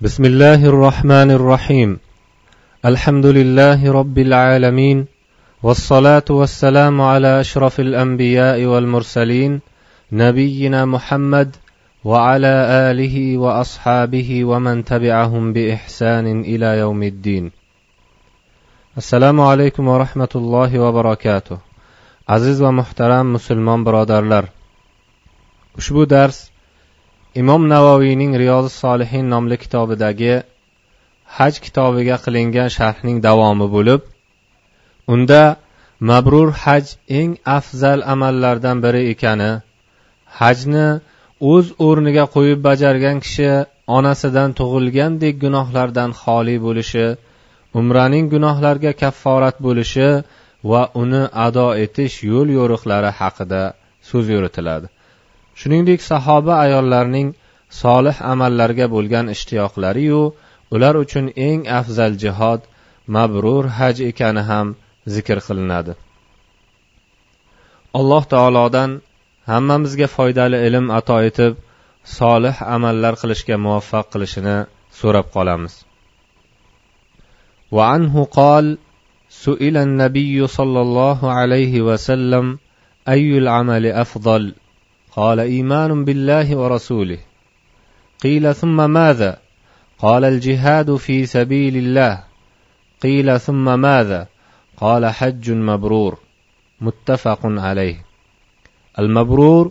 بسم الله الرحمن الرحيم. الحمد لله رب العالمين والصلاة والسلام على أشرف الأنبياء والمرسلين نبينا محمد وعلى آله وأصحابه ومن تبعهم بإحسان إلى يوم الدين. السلام عليكم ورحمة الله وبركاته. va muhtaram musulmon birodarlar ushbu dars imom navoiyning riyozi solihin nomli kitobidagi haj kitobiga qilingan sharhning davomi bo'lib unda mabrur haj eng afzal amallardan biri ekani hajni o'z o'rniga qo'yib bajargan kishi onasidan tug'ilgandek gunohlardan xoli bo'lishi umraning gunohlarga kafforat bo'lishi va uni ado etish yo'l yo'riqlari haqida so'z yuritiladi. shuningdek sahoba ayollarning solih amallarga bo'lgan ishtiyoqlariyu ular uchun eng afzal jihod mabrur haj ekani ham zikr qilinadi alloh taolodan hammamizga foydali ilm ato etib solih amallar qilishga muvaffaq qilishini so'rab qolamiz وعنه قال سئل النبي صلى الله عليه وسلم أي العمل أفضل قال إيمان بالله ورسوله. قيل ثم ماذا؟ قال الجهاد في سبيل الله. قيل ثم ماذا؟ قال حج مبرور. متفق عليه. المبرور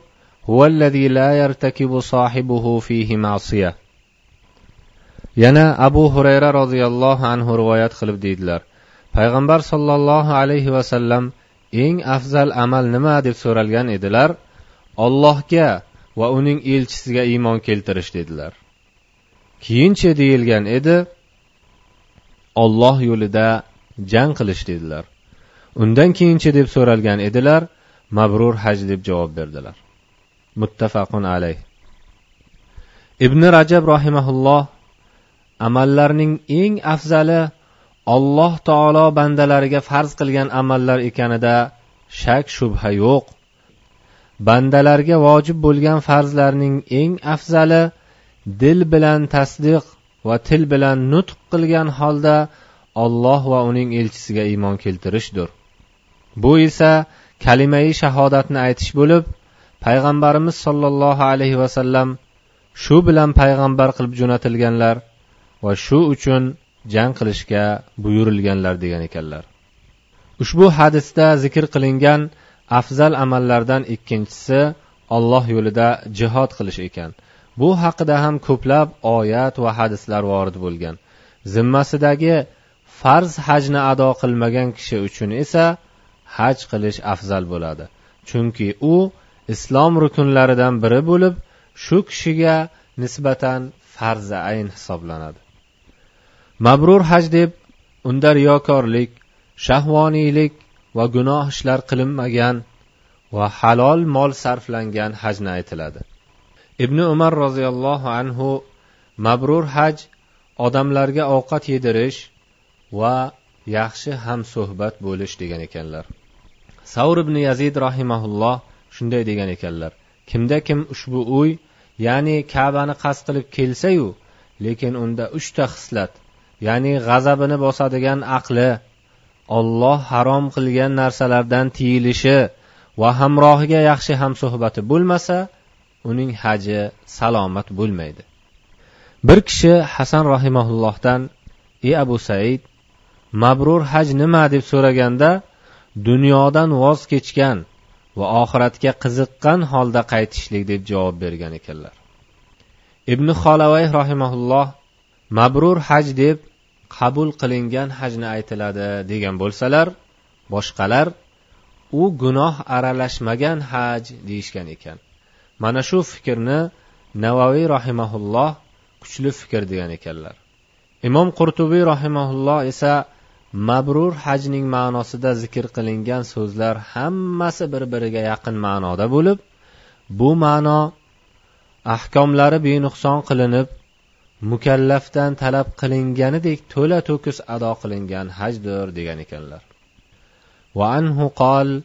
هو الذي لا يرتكب صاحبه فيه معصية. ينا أبو هريرة رضي الله عنه رواية خلف ديدلر. پیغمبر صلى الله عليه وسلم إن أفضل أمل نما دب سورالغان إدلر ollohga va uning elchisiga iymon keltirish dedilar. Keyincha deyilgan edi olloh yo'lida jang qilish dedilar. Undan keyinchi deb so'ralgan edilar mabrur haj deb javob berdilar. Muttafaqun alayh. Ibn rajab rahimaulloh amallarning eng afzali alloh taolo bandalariga farz qilgan amallar ekanida shak shubha yo'q. Bandalarga vojib bo'lgan farzlarning eng afzali dil bilan tasdiq va til bilan nutq qilgan holda olloh va uning elchisiga iymon keltirishdir. Bu esa kalimai shahodatni aytish bo'lib payg'ambarimiz sollallohu alayhi vasallam shu bilan payg'ambar qilib jo'natilganlar va shu uchun jang qilishga buyurilganlar degan ekanlar. Ushbu hadisda zikr qilingan afzal amallardan ikkinchisi olloh yo'lida jihod qilish ekan. Bu haqida ham ko'plab oyat va hadislar vorid bo'lgan. Zimmasidagi farz hajni ado qilmagan kishi uchun esa haj qilish afzal bo'ladi. Chunki u islom rukunlaridan biri bo'lib shu kishiga nisbatan farzi ayn hisoblanadi. Mabrur haj deb unda riyokorlik shahvoniylik va gunoh ishlar qilinmagan va halol mol sarflangan hajni aytiladi. Ibn umar roziyallohu anhu mabrur haj odamlarga ovqat yedirish va yaxshi hamsuhbat bo'lish degan ekanlar. Savr ibn yazid rahimaulloh shunday degan ekanlar. Kimda kim ushbu uy ya'ni kabani qasd qilib kelsayu lekin unda uchta xislat ya'ni g'azabini bosadigan aqli olloh harom qilgan narsalardan tiyilishi va hamrohiga yaxshi hamsuhbati bo'lmasa uning haji salomat bo'lmaydi. Bir kishi hasan rahimaullohdan ey abu said mabrur haj nima? deb so'raganda dunyodan voz kechgan va oxiratga qiziqqan holda qaytishlik deb javob bergan ekanlar. Ibn xolavay rahimaulloh mabrur haj deb qabul qilingan hajni aytiladi degan bo'lsalar boshqalar u gunoh aralashmagan haj deyishgan ekan. Mana shu fikrni navoiy rahimaulloh kuchli fikr degan ekanlar. Imom qurtubiy rahimaulloh esa mabrur hajning ma'nosida zikr qilingan so'zlar hammasi bir biriga yaqin ma'noda bo'lib bu ma'no ahkomlari benuqson qilinib mukallafdan talab qilinganidek to'la to'kis ado qilingan hajdir degan ekanlar وعنه قال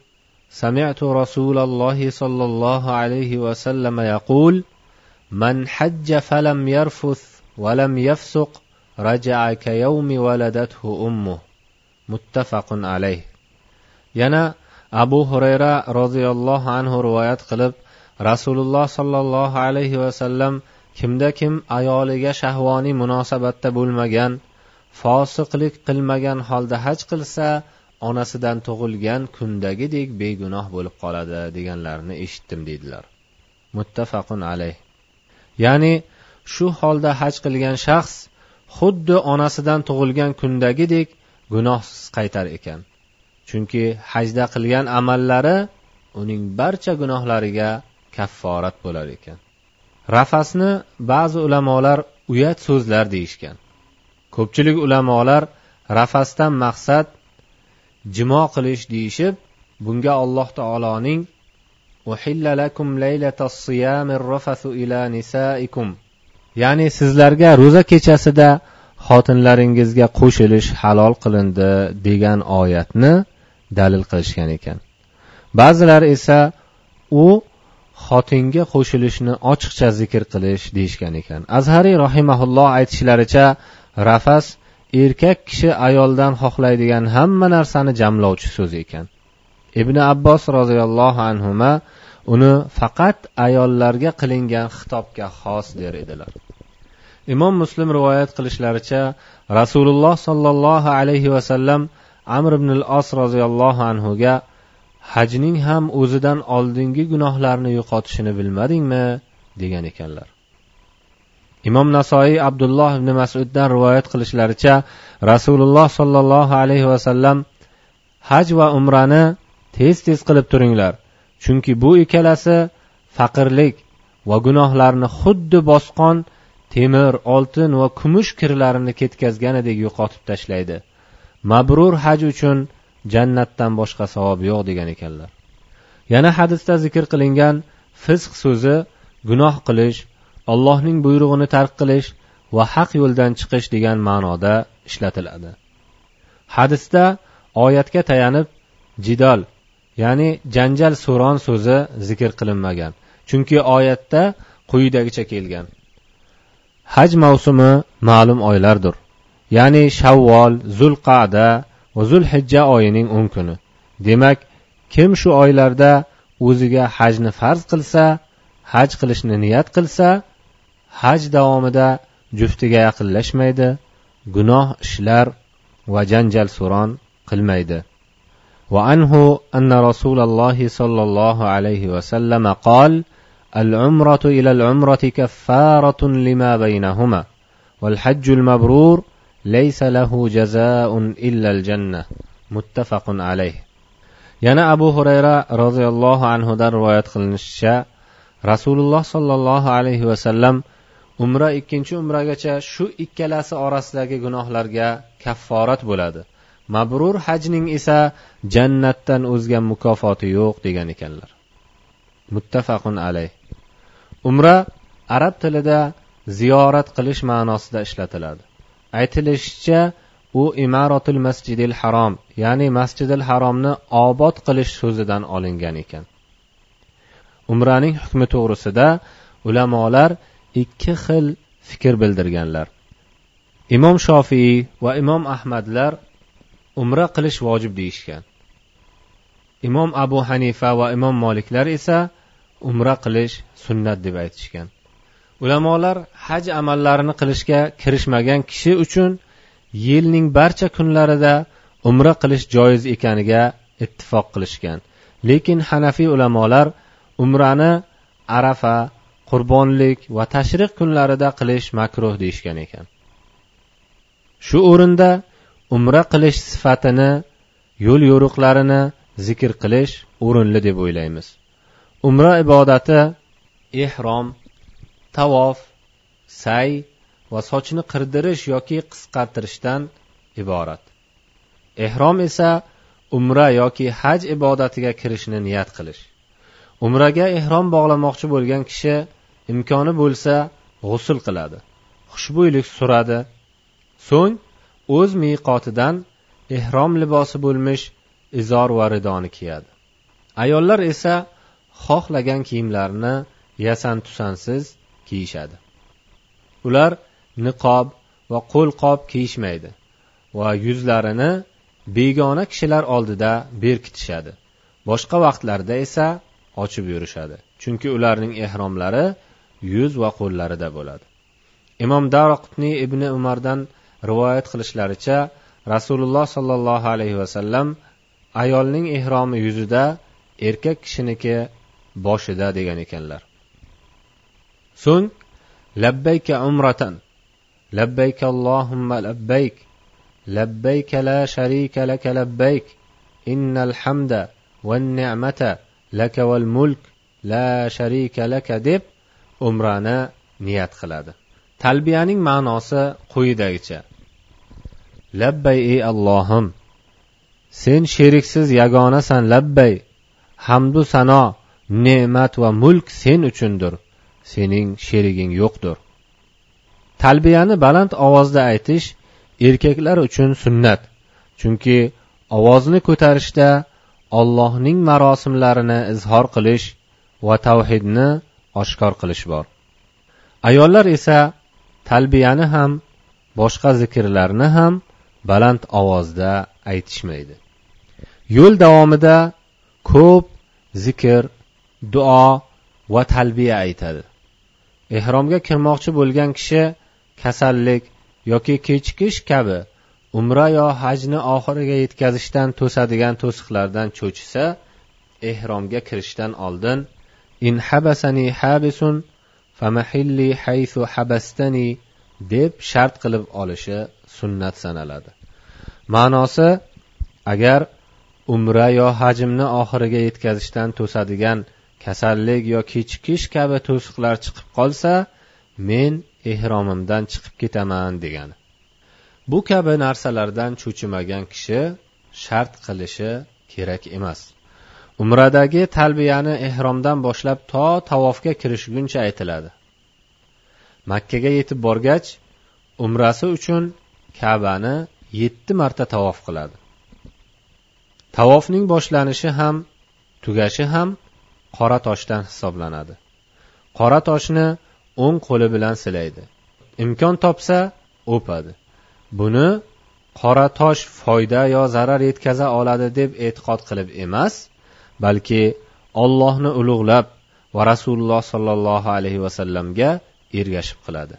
سمعت رسول الله صلى الله عليه وسلم يقول من حج فلم يرفث ولم يفسق رجع كيوم ولدته أمه متفق عليه yana abu hurayra roziyallohu anhu rivoyat qilib rasululloh sollallohu alayhi vasallam kimda kim ayoliga shahvoniy munosabatda bo'lmagan fosiqlik qilmagan holda haj qilsa onasidan tug'ilgan kundagidek begunoh bo'lib qoladi deganlarini eshitdim deydilar. Muttafaqun alayh. Ya'ni shu holda haj qilgan shaxs xuddi onasidan tug'ilgan kundagidek gunohsiz qaytar ekan. Chunki hajda qilgan amallari uning barcha gunohlariga kafforat bo'lar ekan. Rafasni ba'zi ulamolar uyat so'zlar deyishgan. Ko'pchilik ulamolar rafasdan maqsad jimo qilish deyishib bunga alloh taoloning ya'ni sizlarga ro'za kechasida xotinlaringizga qo'shilish halol qilindi degan oyatni dalil qilishgan ekan. Ba'zilar esa u xotinga qo'shilishni ochiqcha zikr qilish deyishgan ekan. Azhariy rohimaulloh aytishlaricha rafas erkak kishi ayoldan xohlaydigan hamma narsani jamlovchi so'z ekan. Ibn abbos roziyallohu anhu uni faqat ayollarga qilingan xitobga xos der edilar. Imom muslim rivoyat qilishlaricha rasululloh sollallohu alayhi vasallam amr ibn al os roziyallohu anhuga hajning ham o'zidan oldingi gunohlarni yo'qotishini bilmadingmi? degan ekanlar. Imom nasoiy abdulloh ibn masuddan rivoyat qilishlaricha rasululloh sollallohu alayhi vasallam haj va umrani tez tez qilib turinglar chunki bu ikkalasi faqirlik va gunohlarni xuddi bosqon temir oltin va kumush kirlarini ketkazganidek yo'qotib tashlaydi. Mabrur haj uchun jannatdan boshqa savob yo'q degan ekanlar. Yana hadisda zikr qilingan fisq so'zi gunoh qilish allohning buyrug'ini tark qilish va haq yo'ldan chiqish degan ma'noda ishlatiladi. Hadisda oyatga tayanib jidol ya'ni janjal so'ron so'zi zikr qilinmagan. Chunki oyatda quyidagicha kelgan. Haj mavsumi ma'lum oylardir. Ya'ni shavvol zulqada va zulhijja oyining o'n kuni demak kim shu oylarda o'ziga hajni farz qilsa haj qilishni niyat qilsa haj davomida juftiga yaqinlashmaydi gunoh ishlar va janjal suron qilmaydi وعنه أن رسول الله صلى الله عليه وسلم قال العمرة إلى العمرة كفارة لما بينهما والحج المبرور ليس له جزاء إلا الجنة متفق عليه yana abu hurayra roziyallohu anhudan rivoyat qilinishicha rasululloh sollallohu alayhi vasallam umra ikkinchi umragacha shu ikkalasi orasidagi gunohlarga kafforat bo'ladi mabrur hajning esa jannatdan o'zga mukofoti yo'q degan ekanlar muttafaqun alayh umra arab tilida ziyorat qilish ma'nosida ishlatiladi Aytilishicha u imaratul masjidil harom ya'ni masjidil haromni obod qilish so'zidan olingan ekan. Umraning hukmi to'g'risida ulamolar ikki xil fikr bildirganlar. Imom shofiy va imom ahmadlar umra qilish vojib deyishgan. Imom abu hanifa va imom moliklar esa umra qilish sunnat deb aytishgan. Ulamolar haj amallarini qilishga kirishmagan kishi uchun yilning barcha kunlarida umra qilish joiz ekaniga ittifoq qilishgan. Lekin hanafiy ulamolar umrani arafa qurbonlik va tashriq kunlarida qilish makruh deyishgan ekan. Shu o'rinda umra qilish sifatini yo'l yo'riqlarini zikr qilish o'rinli deb o'ylaymiz. Umra ibodati ehrom tavof say va sochni qirdirish yoki qisqartirishdan iborat. Ehrom esa umra yoki haj ibodatiga kirishni niyat qilish. Umraga ehrom bog'lamoqchi bo'lgan kishi imkoni bo'lsa g'usul qiladi xushbo'ylik suradi. So'ng o'z miqotidan ehrom libosi bo'lmish izor va ridoni kiyadi. Ayollar esa xohlagan kiyimlarini yasan tusansiz kiyishadi. Ular niqob va qo'lqop kiyishmaydi va yuzlarini begona kishilar oldida berkitishadi. Boshqa vaqtlarda esa ochib yurishadi chunki ularning ehromlari yuz va qo'llarida bo'ladi. Imom daroqutniy ibn umardan rivoyat qilishlaricha rasululloh sollallohu alayhi vasallam ayolning ehromi yuzida erkak kishiniki boshida degan ekanlar. So'ng labbayka umratan labbayka allohumma labbayk labbayka la sharika laka labbayk innal hamda wan ni'mata laka val mulk la sharika laka deb umrani niyat qiladi. Talbiyaning ma'nosi quyidagicha labbay ey allohim sen sheriksiz yagonasan labbay hamdu sano ne'mat va mulk sen uchundir. Sening sheriging yo'qdir. Talbiyani baland ovozda aytish erkaklar uchun sunnat. Chunki ovozni ko'tarishda ollohning marosimlarini izhor qilish va tavhidni oshkor qilish bor. Ayollar esa talbiyani ham boshqa zikrlarni ham baland ovozda aytishmaydi. Yo'l davomida ko'p zikr duo va talbiya aytadi. Ehromga kirmoqchi bo'lgan kishi kasallik yoki kechikish kabi umra yo hajni oxiriga yetkazishdan to'sadigan to'siqlardan cho'chisa ehromga kirishdan oldin in habasani habisun famahilli haythu habastani deb shart qilib olishi sunnat sanaladi. Ma'nosi agar umra yo hajmni oxiriga yetkazishdan to'sadigan kasallik yo kechikish kabi to'siqlar chiqib qolsa men ehromimdan chiqib ketaman degani. Bu kabi narsalardan cho'chimagan kishi shart qilishi kerak emas. Umradagi talbiyani ehromdan boshlab to tavofga kirishguncha aytiladi. Makkaga yetib borgach umrasi uchun kabani yetti marta tavof qiladi. Tavofning boshlanishi ham tugashi ham qora toshdan hisoblanadi. Qora toshni o'ng qo'li bilan silaydi. Imkon topsa o'padi. Buni qora tosh foyda yo zarar yetkaza oladi deb e'tiqod qilib emas balki ollohni ulug'lab va rasululloh sollallohu alayhi vasallamga ergashib qiladi.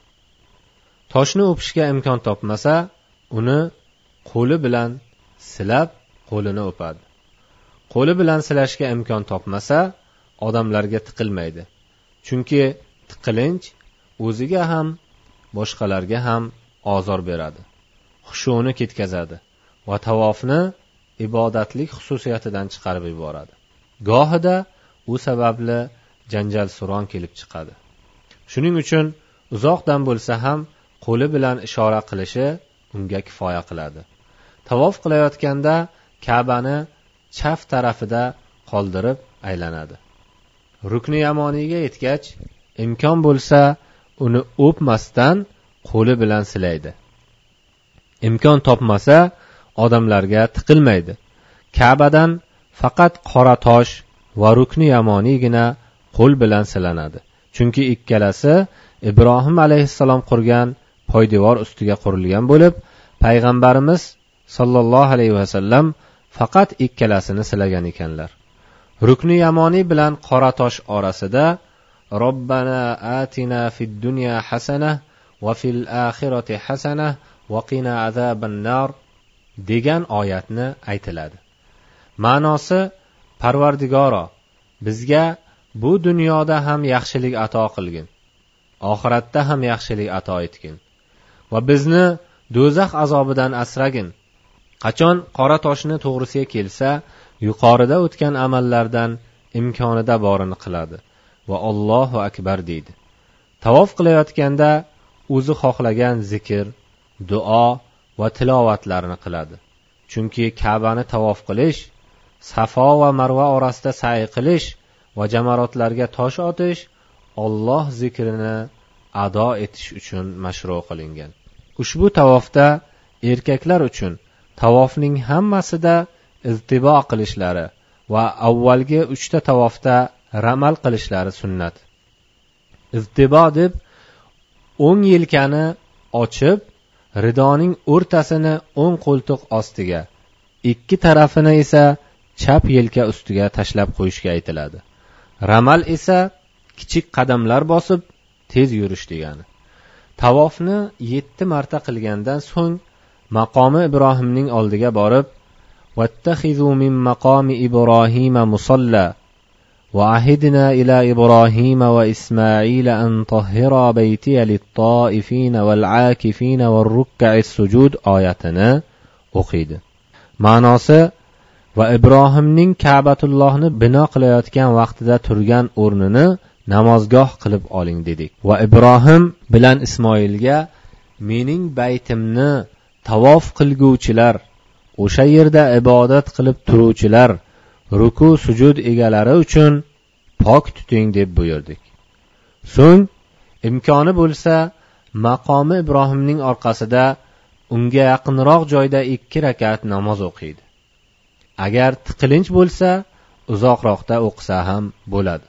Toshni o'pishga imkon topmasa uni qo'li bilan silab qo'lini o'padi. Qo'li bilan silashga imkon topmasa odamlarga tiqilmaydi. Chunki tiqilinch o'ziga ham boshqalarga ham ozor beradi xushuni ketkazadi va tavofni ibodatlik xususiyatidan chiqarib yuboradi. Gohida u sababli janjal suron kelib chiqadi. Shuning uchun uzoqdan bo'lsa ham qo'li bilan ishora qilishi unga kifoya qiladi. Tavof qilayotganda kabani chap tarafida qoldirib aylanadi. Rukni yamoniyga yetgach imkon bo'lsa uni o'pmasdan qo'li bilan silaydi. Imkon topmasa odamlarga tiqilmaydi. Kabadan faqat qora tosh va rukni yamoniygina qo'l bilan silanadi. Chunki ikkalasi ibrohim alayhissalom qurgan poydevor ustiga qurilgan bo'lib payg'ambarimiz sollallohu alayhi vasallam faqat ikkalasini silagan ekanlar. Rukni yamoniy bilan qora tosh orasida robbana atina fid dunya hasana va fil axirati hasana va qina azabannar degan oyatni aytiladi. Ma'nosi parvardigoro bizga bu dunyoda ham yaxshilik ato qilgin oxiratda ham yaxshilik ato etgin va bizni do'zax azobidan asragin. Qachon qora toshni to'g'risiga kelsa yuqorida o'tgan amallardan imkonida borini qiladi va ollohu akbar deydi. Tavof qilayotganda o'zi xohlagan zikr duo va tilovatlarni qiladi. Chunki kabani tavof qilish safo va marva orasida say qilish va jamarotlarga tosh otish olloh zikrini ado etish uchun mashru qilingan. Ushbu tavofda erkaklar uchun tavofning hammasida iztibo qilishlari va avvalgi uchta tavofda ramal qilishlari sunnat. Iztibo deb o'ng yelkani ochib ridoning o'rtasini o'ng qo'ltiq ostiga ikki tarafini esa chap yelka ustiga tashlab qo'yishga aytiladi. Ramal esa kichik qadamlar bosib tez yurish degani. Tavofni yetti marta qilgandan so'ng maqomi ibrohimning oldiga borib واتخذوا من مقام إبراهيم مصلى وعهدنا إلى إبراهيم وإسماعيل أن طهرا بيتي للطائفين والعاكفين والركع السجود آياتنا o'qiydi ma'nosi va ibrohimning kabatullohni bino qilayotgan vaqtida turgan o'rnini namozgoh qilib oling dedik va ibrohim bilan ismoilga mening baytimni tavof qilguvchilar o'sha yerda ibodat qilib turuvchilar ruku sujud egalari uchun pok tuting deb buyurdik. So'ng imkoni bo'lsa maqomi ibrohimning orqasida unga yaqinroq joyda ikki rakat namoz o'qiydi. Agar tiqilinch bo'lsa uzoqroqda o'qisa ham bo'ladi.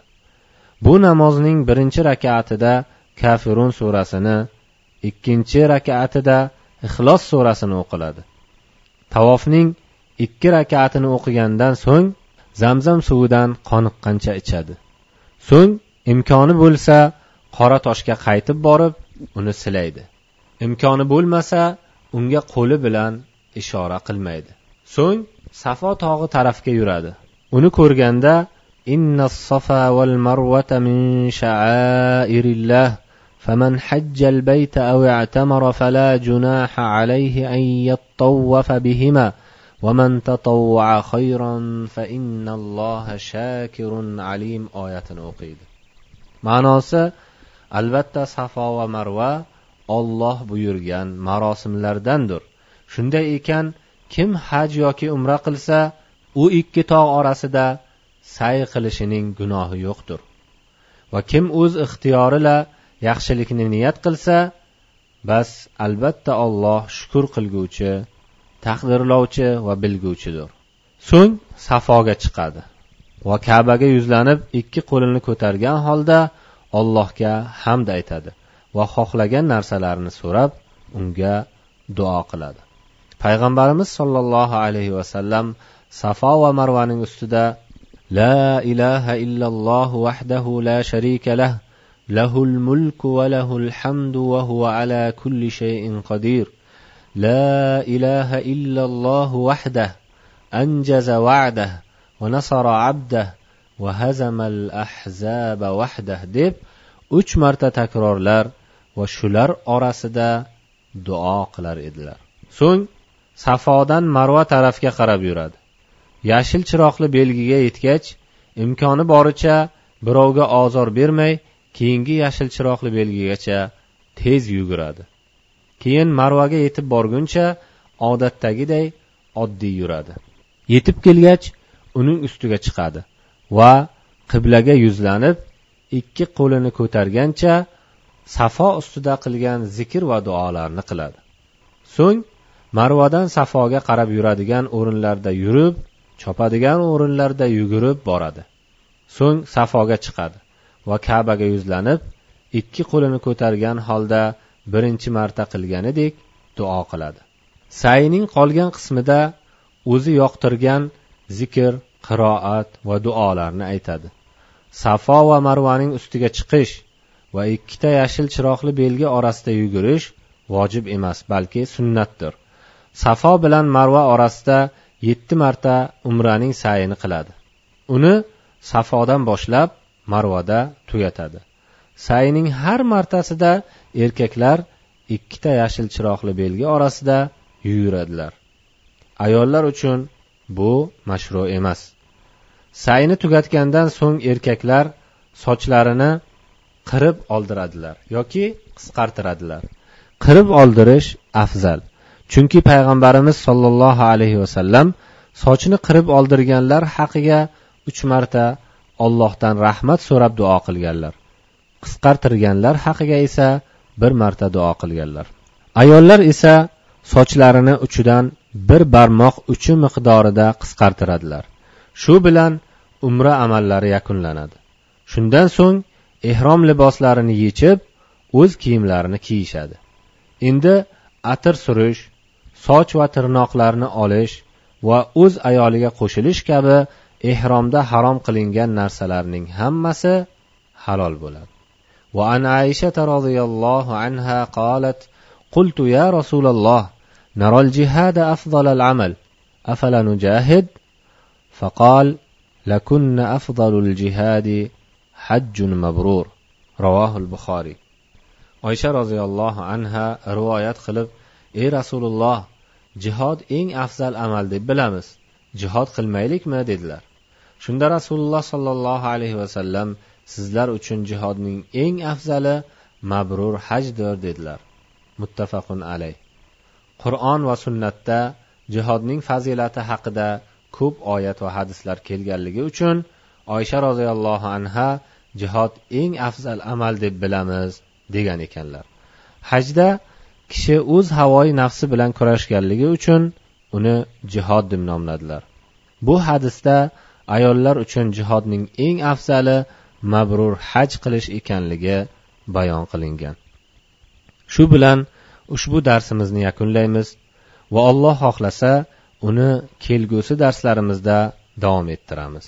Bu namozning birinchi rakaatida kafirun surasini ikkinchi rakaatida ixlos surasini o'qiladi. Tavofning ikki rakatini o'qigandan so'ng zamzam suvidan qoniqqancha ichadi. So'ng imkoni bo'lsa qora toshga qaytib borib uni silaydi. Imkoni bo'lmasa unga qo'li bilan ishora qilmaydi. So'ng safo tog'i tarafga yuradi. Uni ko'rganda inna safa val marvata min sha'airillah. فمن حج البيت أو اعتمر فلا جناح عليه أن يطوف بهما ومن تطوع خيرا فإن الله شاكر عليم oyatini o'qiydi ma'nosi albatta safo va marva olloh buyurgan marosimlardandir shunday ekan kim haj yoki umra qilsa u ikki tog' orasida say qilishining gunohi yo'qdir va kim o'z ixtiyorila yaxshilikni niyat qilsa bas albatta olloh shukur qilguvchi taqdirlovchi va bilguvchidir. So'ng safoga chiqadi va kabaga yuzlanib ikki qo'lini ko'targan holda allohga hamd aytadi va xohlagan narsalarini so'rab unga duo qiladi. Payg'ambarimiz sollallohu alayhi vasallam safo va marvaning ustida la ilaha illalloh vahdahu la sharika lah له الملك وله الحمد وهو على كل شيء قدير لا اله الا الله وحده انجز وعده ونصر عبده وهزم الاحزاب وحده deb uch marta takrorlar va shular orasida duo qilar edilar so'ng safodan marva tarafga qarab yuradi yashil chiroqli belgiga yetgach imkoni boricha birovga ozor bermay keyingi yashil chiroqli belgigacha tez yuguradi. Keyin marvaga yetib borguncha odatdagiday oddiy yuradi. Yetib kelgach uning ustiga chiqadi va qiblaga yuzlanib ikki qo'lini ko'targancha safo ustida qilgan zikr va duolarni qiladi. So'ng marvadan safoga qarab yuradigan o'rinlarda yurib chopadigan o'rinlarda yugurib boradi. So'ng safoga chiqadi. Va kabaga yuzlanib ikki qo'lini ko'targan holda birinchi marta qilganidek duo qiladi. Sayning qolgan qismida o'zi yoqtirgan zikr qiroat va duolarni aytadi. Safo va marvaning ustiga chiqish va ikkita yashil chiroqli belgi orasida yugurish vojib emas balki sunnatdir. Safo bilan marva orasida yetti marta umraning sayini qiladi. Uni safodan boshlab marvada tugatadi. Sayning har martasida erkaklar ikkita yashil chiroqli belgi orasida yuguradilar. Ayollar uchun bu mashru emas. Sayni tugatgandan so'ng erkaklar sochlarini qirib oldiradilar yoki qisqartiradilar. Qirib oldirish afzal chunki payg'ambarimiz sollallohu alayhi vasallam sochni qirib oldirganlar haqiga uch marta ollohdan rahmat so'rab duo qilganlar. Qisqartirganlar haqiga esa bir marta duo qilganlar. Ayollar esa sochlarini uchidan bir barmoq uchi miqdorida qisqartiradilar. Shu bilan umra amallari yakunlanadi. Shundan so'ng ehrom liboslarini yechib o'z kiyimlarini kiyishadi. Endi atir surish soch va tirnoqlarni olish va o'z ayoliga qo'shilish kabi ehromda harom qilingan narsalarning hammasi halol bo'ladi وعن عائشة رضي الله عنها قالت قلت يا رسول الله نرى الجهاد أفضل العمل أفلا نجاهد فقال لكن أفضل الجهاد حج مبرور رواه البخاري oysha roziyallohu anha rivoyat qilib ey rasululloh jihod eng afzal amal deb bilamiz jihod qilmaylikmi dedilar Shunda rasululloh sollallohu alayhi vasallam sizlar uchun jihodning eng afzali mabrur hajdir dedilar. Muttafaqun alay qur'on va sunnatda jihodning fazilati haqida ko'p oyat va hadislar kelganligi uchun oysha roziyallohu anha jihod eng afzal amal deb bilamiz degan ekanlar. Hajda kishi o'z havoyi nafsi bilan kurashganligi uchun uni jihod deb nomladilar. Bu hadisda ayollar uchun jihodning eng afzali mabrur haj qilish ekanligi bayon qilingan. Shu bilan ushbu darsimizni yakunlaymiz va alloh xohlasa uni kelgusi darslarimizda davom ettiramiz.